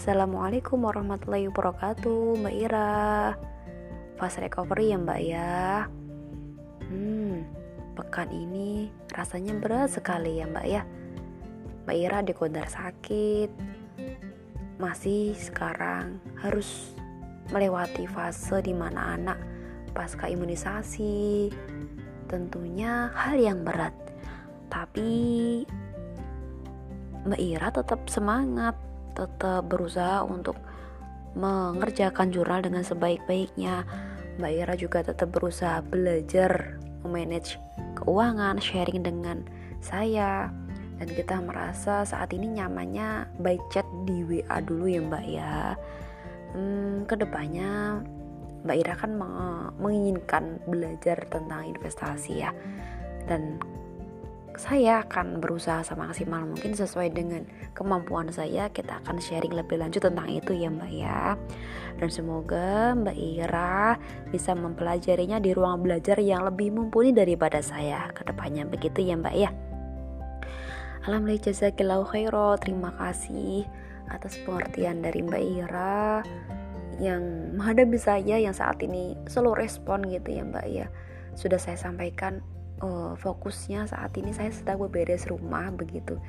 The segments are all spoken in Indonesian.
Assalamualaikum warahmatullahi wabarakatuh Mbak Ira. Fast recovery ya mbak ya? Hmm, pekan ini rasanya berat sekali ya mbak ya? Mbak Ira dikodar sakit. Masih sekarang harus melewati fase di mana anak pasca imunisasi Tentunya hal yang berat. Tapi Mbak Ira tetap semangat, tetap berusaha untuk mengerjakan jurnal dengan sebaik-baiknya. Mbak Ira juga tetap berusaha belajar memanage keuangan, sharing dengan saya dan kita merasa saat ini nyamannya by chat di WA dulu ya Mbak ya. Hmm, ke depannya Mbak Ira kan menginginkan belajar tentang investasi ya dan saya akan berusaha semaksimal mungkin sesuai dengan kemampuan saya. Kita akan sharing lebih lanjut tentang itu ya mbak ya. Dan semoga mbak Ira bisa mempelajarinya di ruang belajar yang lebih mumpuni daripada saya ke depannya begitu ya mbak ya. Alhamdulillah jazakillahu khairo terima kasih atas pengertian dari mbak Ira yang menghadapi saya yang saat ini selalu respon gitu ya mbak ya. Sudah saya sampaikan uh, fokusnya saat ini saya sedang beberes rumah begitu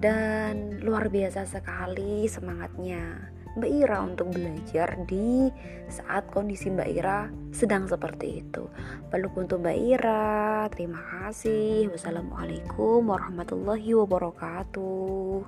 dan luar biasa sekali semangatnya Mbak Ira untuk belajar di saat kondisi Mbak Ira sedang seperti itu. Peluk untuk Mbak Ira. Terima kasih. Wassalamualaikum warahmatullahi wabarakatuh.